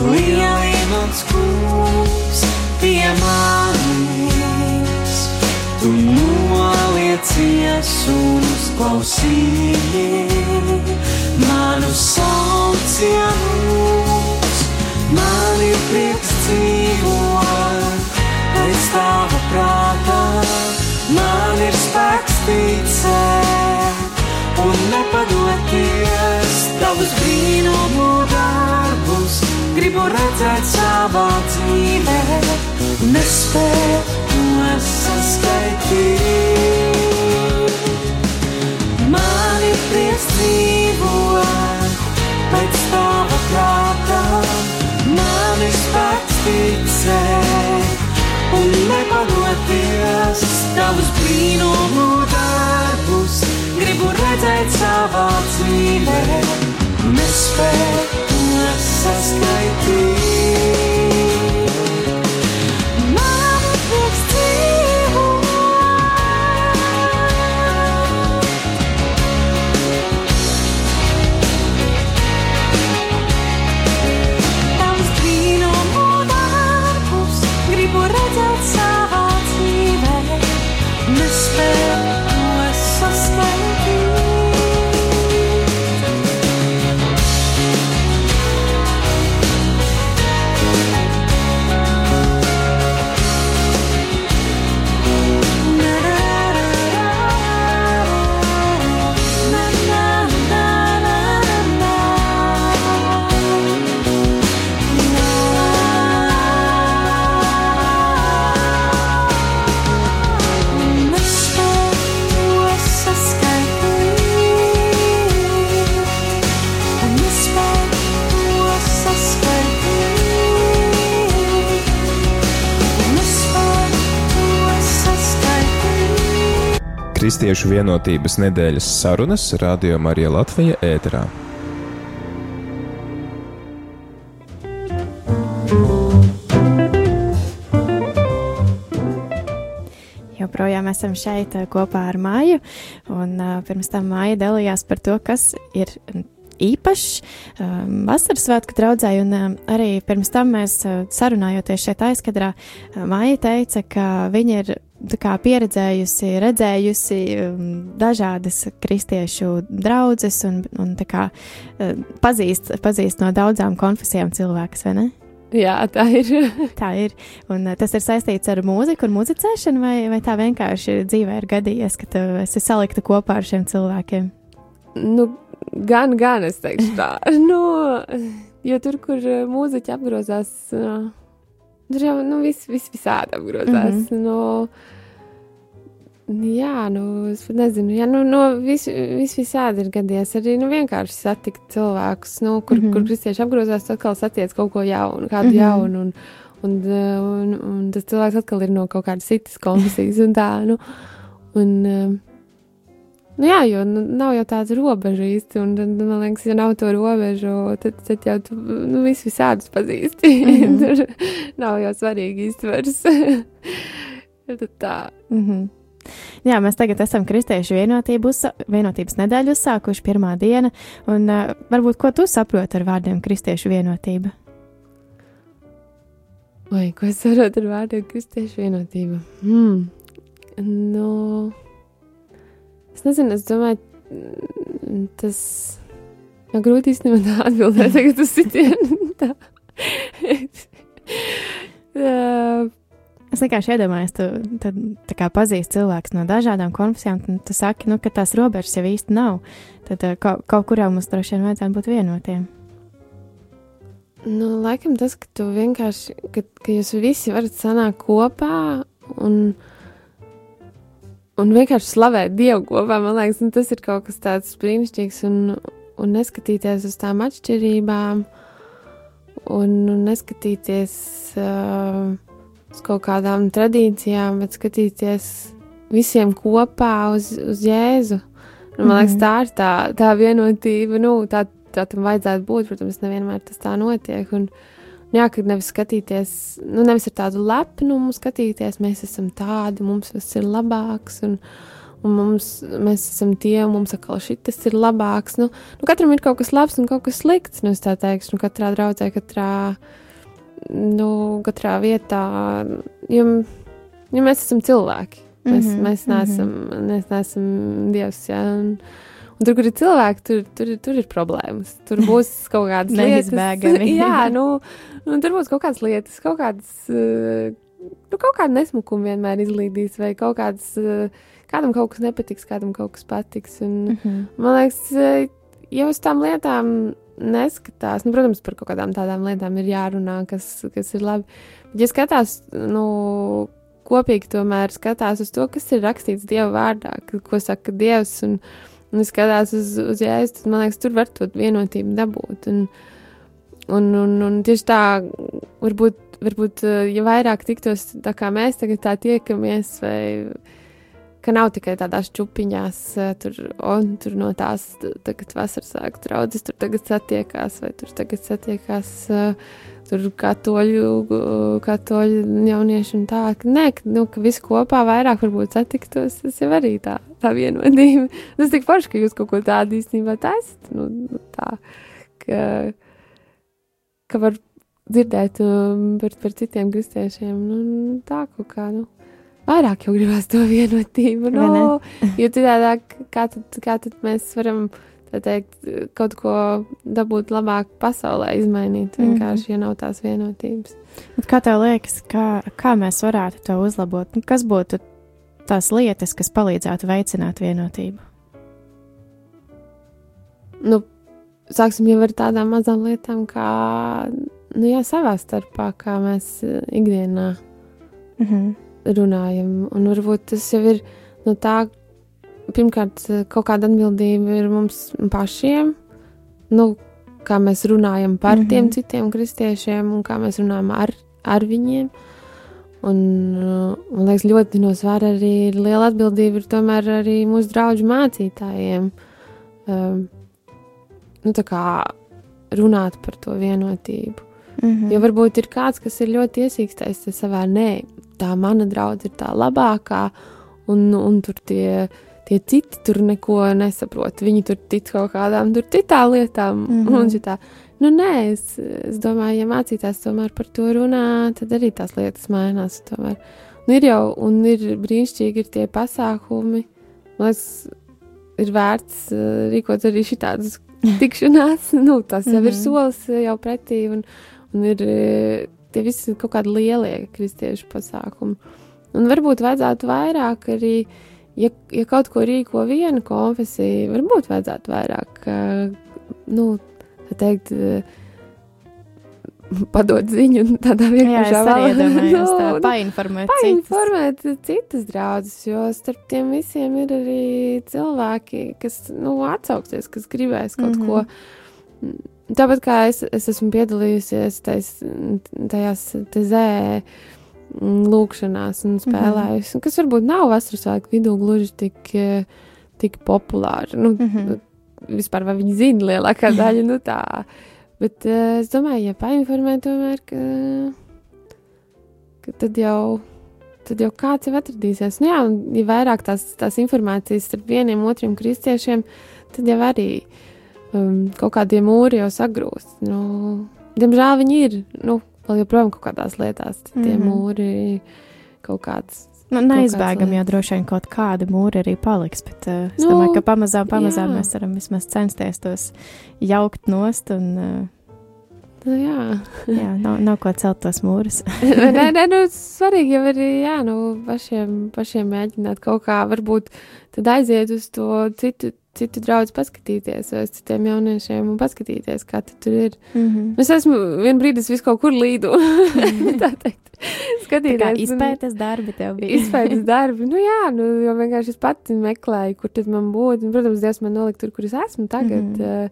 D: Lieli mans kungs pie manis, tu noliecies un uzklausīji manu saucienus. Man ir prieks dzīvot pēc tava prātā, man ir spēks ticēt un nepadoties tavus brīnumu darbus. Gribu redzēt savā dzīvē, nespēju to saskaitīt. Nepadoties tavus brīnumu darbus. Gribu redzēt savā dzīvē, nespēju to saskaitīt.
A: Kristiešu vienotības nedēļas sarunas Radio Marija Latvija ēterā.
B: Joprojām esam šeit eh, kopā ar Māju, un uh, pirms tam Māja dalījās par to, kas ir īpašs um, vasaras svētku draudzē, un um, arī pirms tam mēs uh, sarunājoties šeit aizkadrā, Māja teica, ka viņa ir kā pieredzējusi, redzējusi um, dažādas kristiešu draudzes un, un kā uh, pazīst, pazīst no daudzām konfesijām cilvēkus, vai ne?
C: Jā, tā ir. [LAUGHS]
B: Tā ir. Un uh, tas ir saistīts ar mūziku un muzicēšanu, vai, vai tā vienkārši dzīvē ir gadījies, ka tu esi salikta kopā ar šiem cilvēkiem?
C: nu, gan, gan es teikšu tā. [LAUGHS] nu, jo tur, kur uh, mūziķi apgrozās, uh, tur jau nu, viss vis visādi apgrozās. Mm -hmm. no, Jā, nu, es pat nezinu, ja nu, no vis, vis visādi ir gadījies arī nu, vienkārši satikt cilvēkus, nu, kur, mm. -hmm. kur kristieši apgrozās, tad atkal satiec kaut ko jaunu, kādu mm. -hmm. jaunu. Un, un, un, un tas cilvēks atkal ir no kaut kādas citas konfesijas un tā. Nu, un, um, Nu jā, jo nu, nav jau tāda robeža īsti. Un, un, man liekas, ja nav to robežu, tad, tad jau tu nu, visu visādus pazīsti. Mm. -hmm. [LAUGHS] Tur nav jau svarīgi īsti vairs. [LAUGHS] tad tā.
B: Mm -hmm. Jā, mēs tagad esam Kristiešu vienotību uzsa vienotības nedēļu uzsākuši pirmā diena, un uh, varbūt ko tu saproti ar vārdiem Kristiešu vienotība?
C: Vai ko es saprotu ar vārdiem kristiešu vienotība? Hmm. Nu, es nezinu, es domāju, mm, tas man grūti īstenībā atbildēt [LAUGHS] tagad uz sitienu. [LAUGHS]
B: Es vienkārši iedomājos, tu tad, tā kā pazīsti cilvēkus no dažādām konfesijām, un tu saki, nu, ka tās robežas jau īsti nav. Tad uh, kaut, kaut kurā mums droši vien vajadzētu būt vienotiem.
C: Nu, laikam tas, ka tu vienkārši, ka, ka jūs visi varat sanākt kopā un, un vienkārši slavēt Dievu kopā, man liekas, nu, tas ir kaut kas tāds brīnišķīgs un, un neskatīties uz tām atšķirībām un, un neskatīties uh, uz kaut kādām tradīcijām, bet skatīties visiem kopā uz, uz Jēzu. Un, man liekas,
B: Mhm.
C: tā ir tā, tā vienotība, nu, tā, tā tam vajadzētu būt. Protams, nevienmēr tas tā notiek. Un, jā, kad nevis skatīties, nu, nevis ar tādu lepnumu skatīties, mēs esam tādi, mums viss ir labāks. Un, un mums, mēs esam tie, un mums atkal šis ir labāks. Nu, nu, katram ir kaut kas labs un kaut kas slikts. Nu, es tā teikšu, nu, katrā draudzē, katrā, nu, katrā vietā. Jo, jo mēs esam cilvēki. Mēs, mm -hmm, mēs, neesam, mm -hmm. mēs neesam dievs. Ja? Un, un tur, kur ir cilvēki, tur, tur, tur ir problēmas. Tur būs [LAUGHS] kaut kādas lietas,
B: Neizbēgami. [LAUGHS]
C: Jā, [LAUGHS] nu, nu, tur būs kaut kādas lietas, kaut kādas. Uh, Nu, kaut kāda nesmukuma vienmēr izlīdīs, vai kaut kāds, uh, kādam kaut kas nepatiks, kādam kaut kas patiks. Un,
B: Mm -hmm.
C: Man liekas, eh, ja uz tām lietām neskatās, nu, protams, par kaut kādām tādām lietām ir jārunā, kas, kas ir labi. Bet, ja skatās, nu, kopīgi tomēr skatās uz to, kas ir rakstīts Dieva vārdā, ko saka Dievs, un, un skatās uz, uz jēzus, tad man liekas, tur var to vienotību dabūt. Un, un, un, un tieši tā, varbūt, varbūt, ja vairāk tiktos tā kā mēs tagad tā tiekamies, vai ka nav tikai tādās čupiņās, eh, tur, un tur no tās tagad vasaras sāk draudzes, tur tagad satiekās, vai tur tagad satiekās uh, tur katoļu, uh, katoļu jaunieši un tā. Nē, nu, ka visi kopā vairāk varbūt satiktos, tas jau arī tā, tā vienotība. [LAUGHS] Tas tik forši, ka jūs kaut ko tādu īstenībā taisat, nu, nu, tā, ka, ka var dzirdēt um, par, par citiem kristiešiem, nu, nu, tā kaut kā, nu. Vairāk jau gribās to vienotību, no, jo citādi, kā tad, kā tad mēs varam teikt, kaut ko dabūt labāk pasaulē, izmainīt
B: Mhm.
C: vienkārši, ja nav tās vienotības.
B: Bet Kā tev liekas, kā, kā mēs varētu to uzlabot? Nu, Kas būtu tās lietas, kas palīdzētu veicināt vienotību?
C: Nu, sāksim jau ar tādām mazām lietām, kā, nu, jā, savā starpā, kā mēs eh, ikdienā
B: Mm -hmm.
C: Runājam. Un varbūt tas jau ir no tā, pirmkārt, kaut kāda atbildība ir mums pašiem. Nu, kā mēs runājam par mm. -hmm. tiem citiem kristiešiem un kā mēs runājam ar, ar viņiem. Un, man liekas, ļoti no svara arī ir liela atbildība ir tomēr arī mūsu draugu mācītājiem. Um, nu, tā kā runāt par to vienotību.
B: Mhm.
C: Jo varbūt ir kāds, kas ir ļoti iesīkstais savā nē, tā mana draudzene ir tā labākā, un, un tur tie, tie citi tur neko nesaprot. Viņi tur tic kaut kādām tur citām lietām. Mm. -hmm. Un šitā. Nu, nē, es, es domāju, ja mācītājs tomēr par to runā, tad arī tās lietas mainās. Tomēr. Un ir jau, un ir brīnišķīgi ir tie pasākumi. Man liekas, ir vērts uh, rīkot arī šādas [LAUGHS] tikšanās. nu, tas jau mm -hmm. ir
B: Mhm.
C: solis jau pretī. Un, un ir tie visi kaut kādi lielie kristiešu pasākumi. Un varbūt vajadzētu vairāk arī, ja, ja kaut ko rīko viena konfesija, varbūt vajadzētu vairāk, nu, tā teikt, uh, padot ziņu tādā vienkāršā
B: tā [LAUGHS]
C: nu,
B: painformēt
C: painformēt citas draudzes, jo starp tiem visiem ir arī cilvēki, kas nu, atsauksies, kas gribēs kaut mm. -hmm. ko. Tāpat kā es, es esmu piedalījusies tais, tajās tezē mm, lūkšanās un spēlējusi, mm -hmm. kas varbūt nav vasaras svētku vidū gluži tik, eh, tik populāri. Nu, mm
B: Mhm.
C: -hmm. Vispār vai viņi zina lielākā daļa, nu tā. Bet uh, es domāju, ja painformē tomēr, ka, ka tad jau. Tad jau kāds jau atradīsies. Nu, jā, un, ja vairāk tās, tās informācijas starp vieniem otriem kristiešiem, tad jau arī um, kaut kādie mūri jau sagrūst. Nu, diemžēl viņi ir nu, vēl joprojām kaut kādās lietās. Tie mm. -hmm. mūri kaut kāds.
B: Nu, neizbēgami jau droši vien kaut kāda mūra arī paliks, bet uh, es
C: Nu,
B: domāju, ka pamazām, pamazām
C: jā.
B: mēs varam vismaz censties tos jaukt nost un, uh,
C: Nu, jā, [LAUGHS]
B: jā, nav, nav ko celt tos mūrus. [LAUGHS]
C: nē, nē, nu, svarīgi jau ir jā, nu, pašiem, pašiem mēģināt kaut kā, varbūt aiziet uz to citu, citu draugu paskatīties, vai uz citiem jauniešiem un paskatīties, kā tad tur ir.
B: Mm -hmm.
C: Es esmu vienā brīdī es visu kaut kur līdu. [LAUGHS] tā teikt,
B: Tā kā
C: skatīties.
B: izpētes darbi tev bija.
C: Izpētes [LAUGHS] darbi, nu jā, nu, jo vienkārši es pati meklēju, kur tad man būtu. Un, protams, Dievs man nolika tur, kur es esmu tagad. Mm
B: Mhm.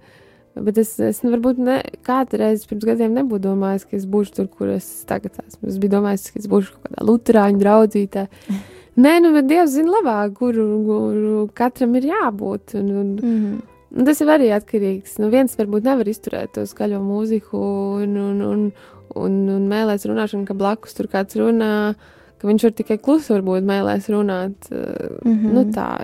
C: -hmm. bet es, es nu, varbūt ne, kādreiz pirms gadiem nebūtu domājis, ka es būšu tur, kur es tagad esmu. Es biju domājis, ka es būšu kaut kādā luterāņu draudzītē. [LAUGHS] Nē, nu, bet Dievs zina labāk, kur, kur katram ir jābūt. Un, un,
B: Mm -hmm.
C: Un tas ir arī atkarīgs. Nu, viens varbūt nevar izturēt to skaļo mūziku un, un, un, un, un mēlēs runāšanu, ka blakus tur kāds runā, ka viņš var tikai klusi varbūt mēlēs runāt. Mm. -hmm. Nu, tā.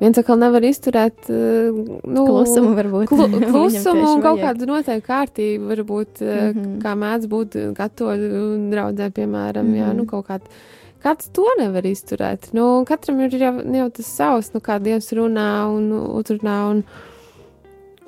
C: Viens atkal nevar izturēt nu,
B: Klusumu varbūt.
C: Klu, [LAUGHS] klusumu un kaut kādu noteiktu kārtību, varbūt, mm. -hmm. kā mēdz būt katoļu draudzē, piemēram, mm -hmm. jā,
B: Mhm.
C: nu, kaut kāds. Kāds to nevar izturēt? Nu, katram ir jau, jau tas savs, nu, kā Dievs runā un uzrunā. Un,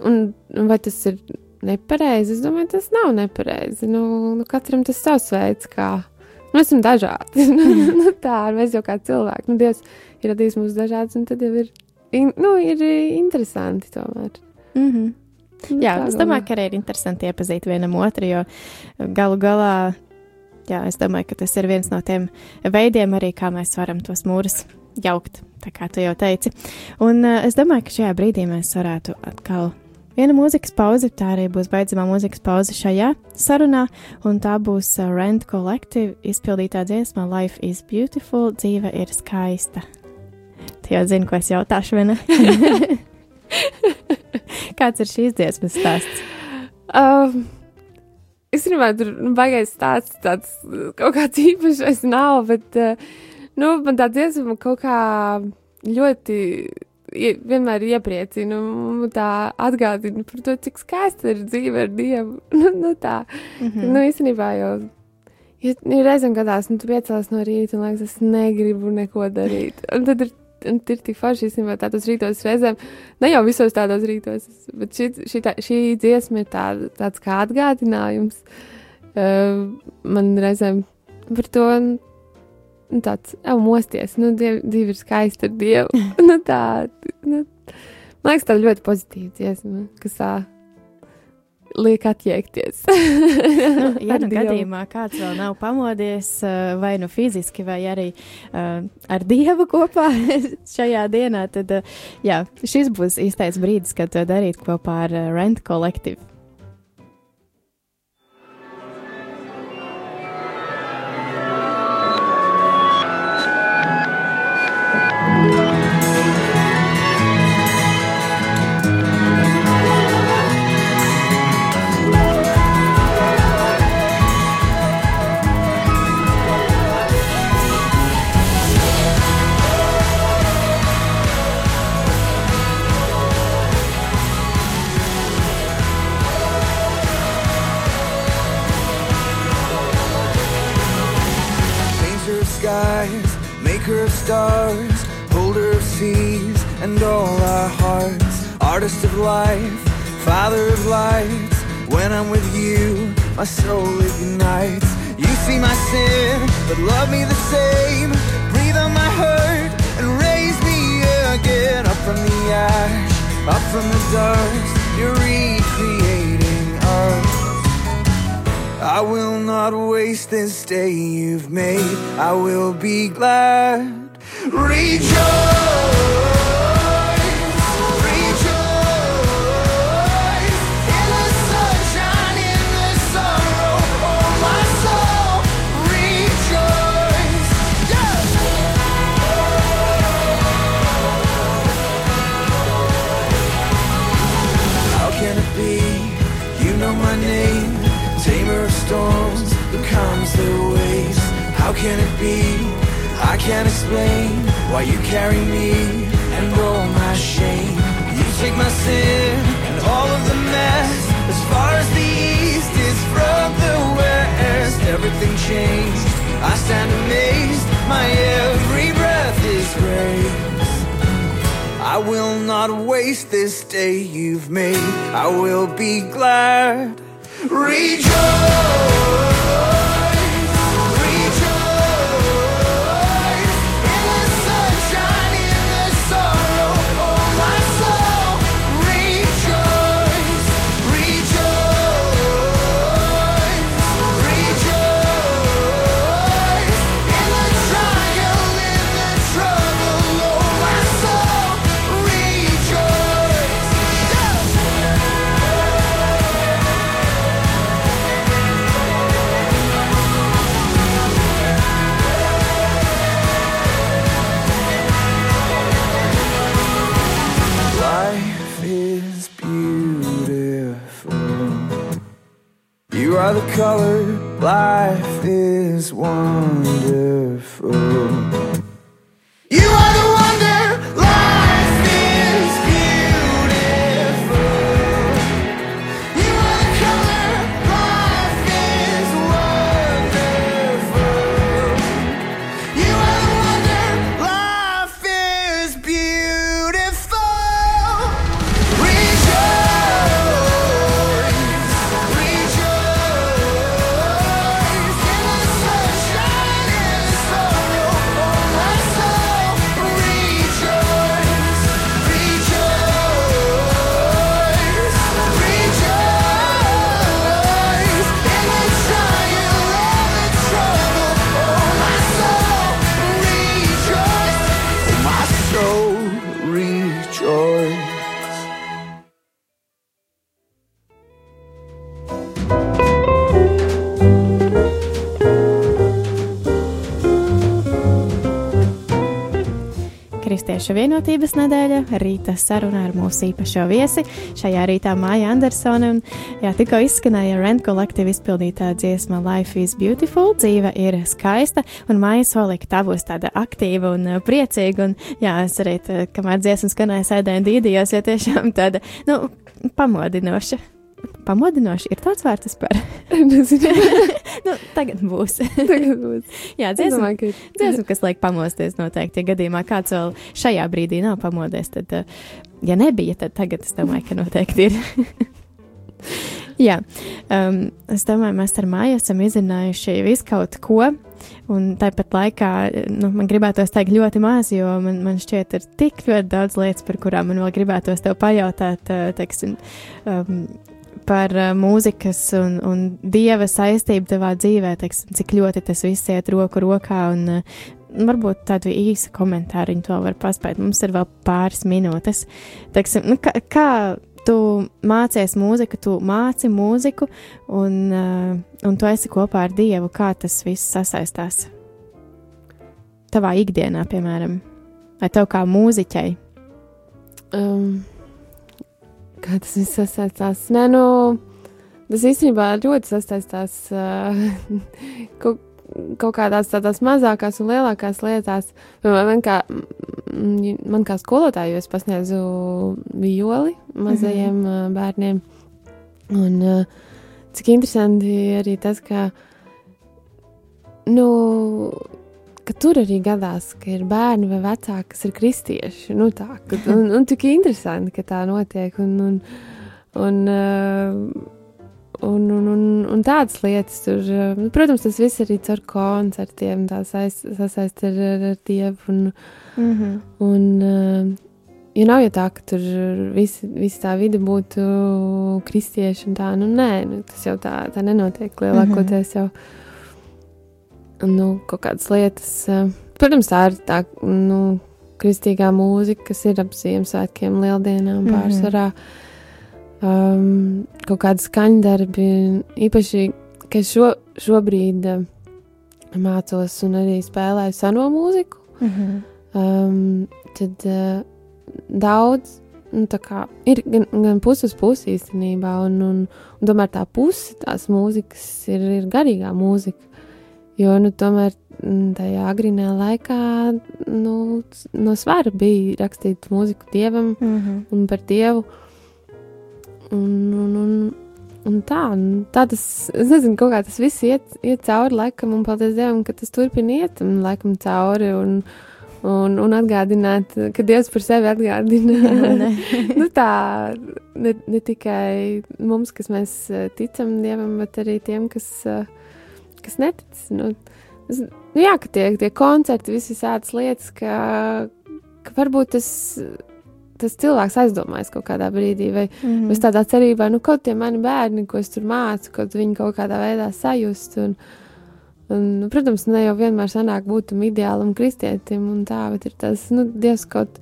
C: un, un vai tas ir nepareizi? Es domāju, tas nav nepareizi. Nu, nu, katram tas savs veids, kā. Nu, Mēs esam dažādi. [LAUGHS] nu, tā mēs jau kā cilvēki. Nu, Dievs ir radījis mūs dažādus, un tad jau ir, nu, ir interesanti tomēr.
B: Mm -hmm.
C: Nu,
B: Jā, es domāju, ka arī ir interesanti iepazīt vienam otru, jo galu galā, jā, es domāju, ka tas ir viens no tiem veidiem arī, kā mēs varam tos mūrus jaukt, tā kā tu jau teici. Un uh, es domāju, ka šajā brīdī mēs varētu atkal viena mūzikas pauze, tā arī būs beidzamā mūzikas pauze šajā sarunā, un tā būs uh, Rent Collective izpildītā dziesma Life is Beautiful, dzīve ir skaista. Tu jau zini, ko es jautāšu, vai ne? [LAUGHS] Kāds ir šīs dziesmas stāsts?
C: Um, domāju, tur nu, baigais tāds uh, kaut kāds [LAUGHS] īpašs nav, bet uh, nu, man tā dziesma kaut kā ļoti ie- vienmēr iepriecina un tā atgādina par to, cik skaista ir dzīve ar Dievu. [LAUGHS] nu, nu, tā.
B: Mm
C: Mm. Nu, īstenībā jau. Ja, ja reizēm gadās, nu, tu piecēlies no rīta un liekas, es negribu neko darīt. Un tad ir, un ir tik forši, īstenībā, tādos rītos reizēm, ne jau visos tādos rītos, bet šī, šī, tā, šī dziesma ir tā, tāds kā atgādinājums uh, man reizēm par to. Nu, tāds jau mosties, nu, diev, divi ir skaisti ar dievu. [LAUGHS] nu, tā, nu, man liekas, tā ļoti pozitīva dziesma, kas tā liek attiekties.
B: nu, [LAUGHS] ja nu gadījumā kāds vēl nav pamodies, eh, vai nu fiziski, vai arī uh, ar dievu kopā [LAUGHS] šajā dienā, tad uh, jā, šis būs īstais brīdis, kad to darīt kopā ar Rent Collective.
E: Of life, father of lights. When I'm with you, my soul ignites. You see my sin, but love me the same. Breathe on my hurt and raise me again. Up from the ash, up from the dust. You're recreating us. I will not waste this day you've made. I will be glad. Rejoice. Can it be? I can't explain why you carry me and all my shame. You take my sin and all of the mess as far as the east is from the west. Everything changed. I stand amazed. My every breath is grace. I will not waste this day you've made. I will be glad. Rejoice. You the color, life is wonderful.
B: Kristiešu vienotības nedēļa, rīta saruna ar mūsu īpašo viesi. Šajā rītā Māja Andersone un jā, tikko izskanēja Rent kolektīva izpildītā dziesma Life is Beautiful, dzīve ir skaista, un Māja solīja, ka tā būs tāda aktīva un uh, priecīga, un jā, es arī, tā, kamēr dziesma skanēja, sēdēju dīdījos, jo tiešām tāda, nu, pamodinoša. Pamodinoši ir tāds vārds vispār. nu, tagad būs.
C: Tagad būs.
B: jā,
C: Es
B: dziesma,
C: ka
B: dziesma, kas liek pamosties noteikti. Ja gadījumā kāds vēl šajā brīdī nav pamodies, tad, uh, ja nebija, tad tagad es domāju, ka noteikti ir. [LAUGHS] Jā, um, es domāju, mēs ar māju esam izrunājuši visu kaut ko, un tāpat laikā nu, man gribētos teikt ļoti maz, jo man, man šķiet, ir tik ļoti daudz lietas, par kurām man vēl gribētos tev pajautāt, uh, teiksim, um, par uh, mūzikas un, un dieva saistību tavā dzīvē, teiksim, cik ļoti tas viss iet roku rokā. Un, uh, Varbūt tādu īsu komentāru to var paspēt. Mums ir vēl pāris minūtes. Teiksim, nu, kā, kā tu mācies mūziku, tu māci mūziku, un, uh, un tu esi kopā ar Dievu. Kā tas viss sasaistās? Tavā ikdienā, piemēram, vai tev kā mūziķei?
C: Um, kā tas viss sasaistās? Nē, nu, tas īstenībā ļoti sasaistās uh, [LAUGHS] kaut, kaut kādās tādās mazākās un lielākās lietās. Man kā, man kā skolotāju es pasniedzu violi mazajiem mm -hmm. bērniem. Un uh, cik interesanti arī tas, ka, nu, ka tur arī gadās, ka ir bērni vai vecāki, kas ir kristieši. Nu, tā, ka, un, un tik interesanti, ka tā notiek. Un, un, un, uh, un, un, un, un tādas lietas tur, uh, nu, protams, tas viss arī caur koncertiem, sasaist ar, ar, Dievu. Un,
B: Mm -hmm.
C: un, uh, ja nav jau tā, ka tur visi, visi tā vide būtu kristieši un tā, nu nē, nu, tas jau tā, tā nenotiek lielākoties jau. Nu, kaut kādas lietas, uh, protams, tā ir tā, nu, kristīgā mūzika, kas ir ap Ziemassvētkiem, Lieldienām
B: Mhm.
C: pārsvarā. Um, kaut kādi skaņdarbi, īpaši, ka šo, šobrīd uh, mācos un arī spēlēju seno mūziku.
B: Mm -hmm.
C: Um, tad uh, daudz nu, tā kā, ir gan, gan pusi uz pusi īstenībā, un, un, un tomēr tā puse tās mūzikas ir, ir garīgā mūzika. Jo nu, tomēr mm, tajā agrīnā laikā nu, no svara bija rakstīt mūziku dievam
B: Mm -hmm.
C: un par dievu. Un, un, un, un tā, un tā tas, es nezinu, kā tas viss iet, iet cauri laikam, un paldies Dievam, ka tas turpina iet un laikam cauri. Un, Un, un atgādināt, ka Dievs par sevi atgādina. [LAUGHS] [LAUGHS] nu, tā ne, ne tikai mums, kas mēs eh, ticam Dievam, bet arī tiem, kas, eh, kas netic. Nu, es, nu, jā, ka tie, tie koncerti, visas tādas lietas, ka, ka varbūt tas, tas cilvēks aizdomājas kaut kādā brīdī, vai
B: Mm
C: mm. es tādā cerībā, nu, kaut tie mani bērni, ko es tur mācu, kaut viņi kaut kādā veidā sajust. Un, un, nu, protams, ne jau vienmēr sanāk būt tam ideālam kristietim, un tā, bet ir tas, nu, Dievs kaut,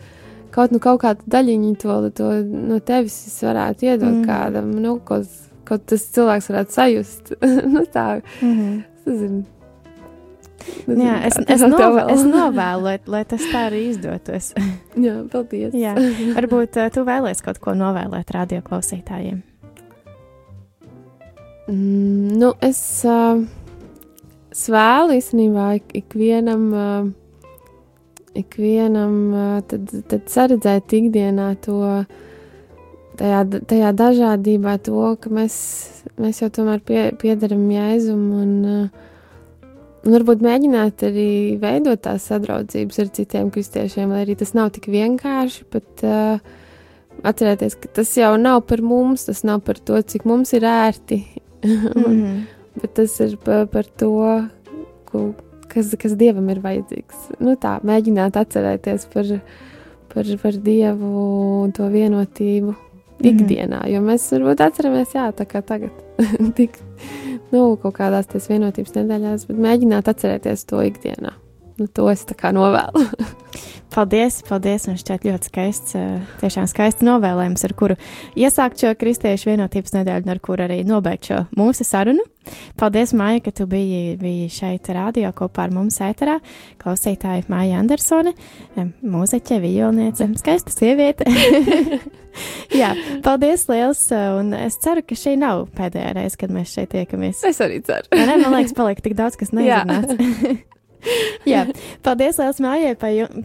C: kaut, nu, kaut kādu daļiņu to, to no tevis varētu iedot
B: mm.
C: kādam, nu, kaut, kaut tas cilvēks varētu sajust. [LAUGHS] nu, tā,
B: Mm -hmm.
C: Zinu.
B: Jā, es, es, no, es novēlu, lai, lai tas tā arī izdotos. [LAUGHS]
C: Jā, paldies.
B: Jā, varbūt uh, tu vēlēsies kaut ko novēlēt radioklausītājiem.
C: Mm, nu, es, uh, es vēlu īstenībā ik, ikvienam, uh, ikvienam uh, tad, tad saredzēt ikdienā to, tajā, tajā dažādībā, to, ka mēs, mēs jau tomēr pie, piedaram jēzum un, uh, un varbūt mēģināt arī veidot tās sadraudzības ar citiem kristiešiem, lai arī tas nav tik vienkārši, bet uh, atcerēties, ka tas jau nav par mums, tas nav par to, cik mums ir ērti.
B: Mm [LAUGHS]
C: un,
B: -hmm.
C: bet tas ir par, par to, ko, kas, kas dievam ir vajadzīgs. Nu, tā mēģināt atcerēties par, par, par dievu un to vienotību. Ikdienā. Jo mēs varbūt atceramies, jā, tā kā tagad, [LAUGHS] tik, nu, kaut kādās tās vienotības nedēļās, bet mēģināt atcerēties to ikdienā. Nu, to es tā kā novēlu. [LAUGHS]
B: Paldies, paldies. Man šķiet ļoti skaists, eh, tiešām skaists novēlējums, ar kuru iesākt šo kristiešu vienotības nedēļu, un ar kuru arī nobeigt šo mūsu sarunu. Paldies, Māja, ka tu biji, biji šeit radio kopā ar mums ēterā. Klausītāja Māja Andersone, em, mūziķe, violniece, skaista sieviete. [LAUGHS] Jā, paldies liels, eh, un es ceru, ka šī nav pēdējā reize, kad mēs šeit tiekamies.
C: es arī ceru.
B: Ne, man liekas, paliek tik daudz, kas neizrunāts. [LAUGHS] [LAUGHS] Jā, paldies liels mājai,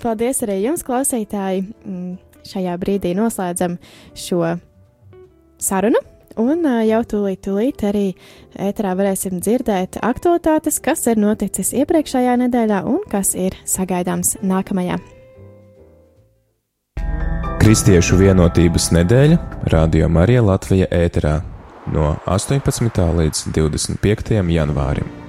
B: paldies arī jums, klausītāji. Mm, Šajā brīdī noslēdzam šo sarunu. Un jau tūlīt, tūlīt arī ēterā varēsim dzirdēt aktualitātes, kas ir noticis iepriekšējā nedēļā un kas ir sagaidāms nākamajā.
A: Kristiešu vienotības nedēļa Radio Marija Latvija ēterā no 18. līdz 25. janvārim.